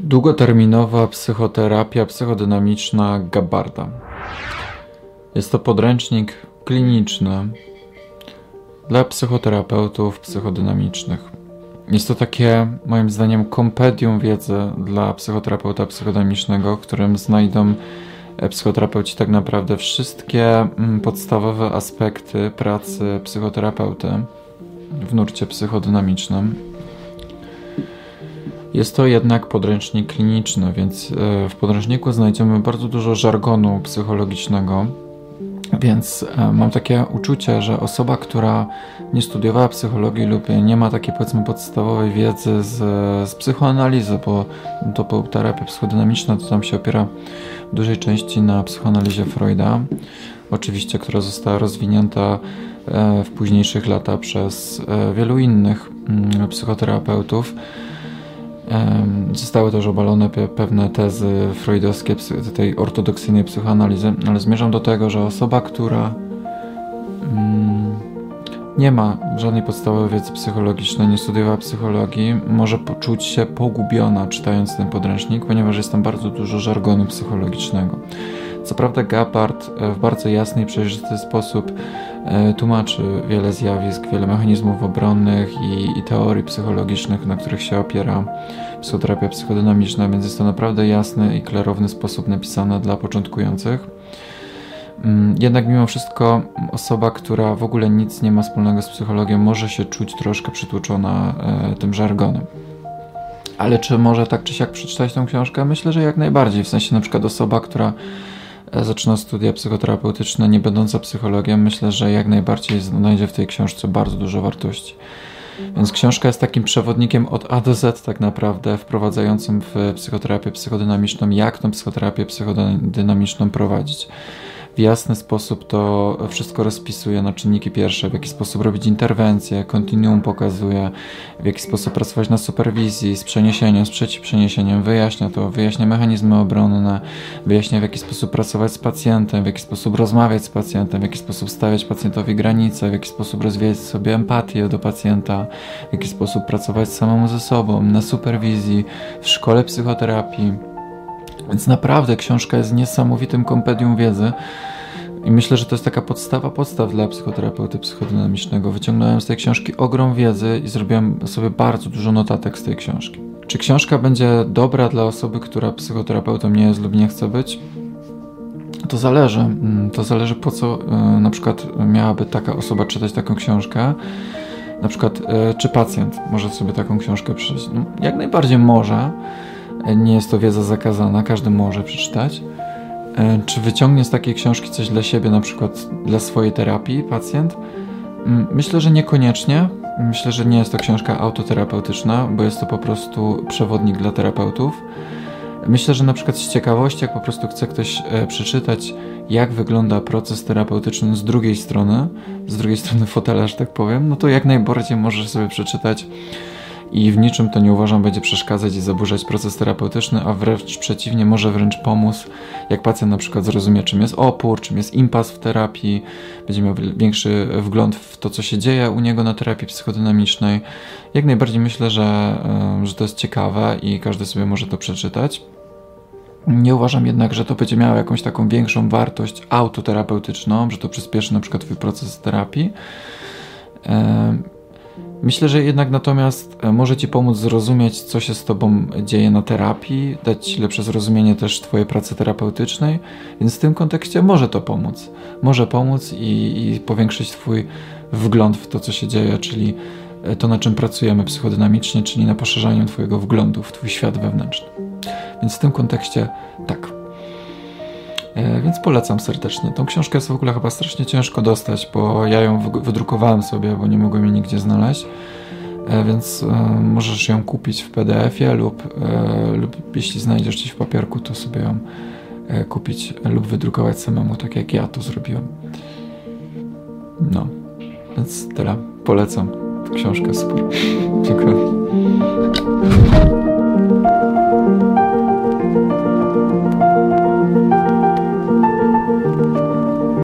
Długoterminowa psychoterapia psychodynamiczna Gabarda. Jest to podręcznik kliniczny dla psychoterapeutów psychodynamicznych. Jest to takie, moim zdaniem, kompedium wiedzy dla psychoterapeuta psychodynamicznego, w którym znajdą psychoterapeuci tak naprawdę wszystkie mm, podstawowe aspekty pracy psychoterapeuty w nurcie psychodynamicznym. Jest to jednak podręcznik kliniczny, więc e, w podręczniku znajdziemy bardzo dużo żargonu psychologicznego. Więc e, mam takie uczucie, że osoba, która nie studiowała psychologii lub nie ma takiej powiedzmy podstawowej wiedzy z, z psychoanalizy, bo to terapia psychodynamiczna to tam się opiera w dużej części na psychoanalizie Freuda, oczywiście, która została rozwinięta e, w późniejszych latach przez wielu innych mm, psychoterapeutów. Zostały też obalone pewne tezy freudowskie tej ortodoksyjnej psychoanalizy, ale zmierzam do tego, że osoba, która mm, nie ma żadnej podstawowej wiedzy psychologicznej, nie studiowała psychologii, może poczuć się pogubiona czytając ten podręcznik, ponieważ jest tam bardzo dużo żargonu psychologicznego. Co prawda Gapart e, w bardzo jasny i przejrzysty sposób tłumaczy wiele zjawisk, wiele mechanizmów obronnych i, i teorii psychologicznych, na których się opiera psychoterapia psychodynamiczna, więc jest to naprawdę jasny i klarowny sposób napisane dla początkujących. Mm, jednak mimo wszystko osoba, która w ogóle nic nie ma wspólnego z psychologią, może się czuć troszkę przytłoczona e, tym żargonem. Ale czy może tak czy siak przeczytać tą książkę? Myślę, że jak najbardziej. W sensie na przykład osoba, która zaczyna studia psychoterapeutyczne, nie będąca psychologiem, myślę, że jak najbardziej znajdzie w tej książce bardzo dużo wartości. Więc książka jest takim przewodnikiem od A do Z tak naprawdę, wprowadzającym w psychoterapię psychodynamiczną, jak tą psychoterapię psychodynamiczną prowadzić w jasny sposób to wszystko rozpisuje na czynniki pierwsze, w jaki sposób robić interwencje, kontinuum pokazuje, w jaki sposób pracować na superwizji, z przeniesieniem, z przeciwprzeniesieniem, wyjaśnia to, wyjaśnia mechanizmy obronne, wyjaśnia w jaki sposób pracować z pacjentem, w jaki sposób rozmawiać z pacjentem, w jaki sposób stawiać pacjentowi granice, w jaki sposób rozwijać sobie empatię do pacjenta, w jaki sposób pracować samemu ze sobą, na superwizji, w szkole psychoterapii więc naprawdę książka jest niesamowitym kompedium wiedzy. I myślę, że to jest taka podstawa podstaw dla psychoterapeuty psychodynamicznego. Wyciągnąłem z tej książki ogrom wiedzy i zrobiłem sobie bardzo dużo notatek z tej książki. Czy książka będzie dobra dla osoby, która psychoterapeutą nie jest lub nie chce być? To zależy. Mm, to zależy po co y, na przykład miałaby taka osoba czytać taką książkę. Na przykład, y, czy pacjent może sobie taką książkę przeczytać? No, jak najbardziej może nie jest to wiedza zakazana, każdy może przeczytać. E, czy wyciągnie z takiej książki coś dla siebie, na przykład dla swojej terapii pacjent? Mm, myślę, że niekoniecznie. Myślę, że nie jest to książka autoterapeutyczna, bo jest to po prostu przewodnik dla terapeutów. Myślę, że na przykład z ciekawości, jak po prostu chce ktoś e, przeczytać, jak wygląda proces terapeutyczny z drugiej strony, z drugiej strony fotela, że tak powiem, no to jak najbardziej możesz sobie przeczytać i w niczym to nie uważam będzie przeszkadzać i zaburzać proces terapeutyczny, a wręcz przeciwnie, może wręcz pomóc, jak pacjent na przykład zrozumie, czym jest opór, czym jest impas w terapii, będzie miał większy wgląd w to, co się dzieje u niego na terapii psychodynamicznej. Jak najbardziej myślę, że, że to jest ciekawe i każdy sobie może to przeczytać. Nie uważam jednak, że to będzie miało jakąś taką większą wartość autoterapeutyczną, że to przyspieszy na przykład twój proces terapii. Myślę, że jednak natomiast e, może Ci pomóc zrozumieć, co się z Tobą dzieje na terapii, dać lepsze zrozumienie też Twojej pracy terapeutycznej, więc w tym kontekście może to pomóc. Może pomóc i, i powiększyć Twój wgląd w to, co się dzieje, czyli e, to, na czym pracujemy psychodynamicznie, czyli na poszerzaniu Twojego wglądu w Twój świat wewnętrzny. Więc w tym kontekście tak. E, więc polecam serdecznie. Tą książkę jest w ogóle chyba strasznie ciężko dostać, bo ja ją wydrukowałem sobie, bo nie mogłem jej nigdzie znaleźć. E, więc e, możesz ją kupić w PDF-ie lub, lub jeśli znajdziesz gdzieś w papierku, to sobie ją kupić lub wydrukować samemu, tak jak ja to zrobiłem. No, więc tyle. Polecam książkę, super. Dziękuję.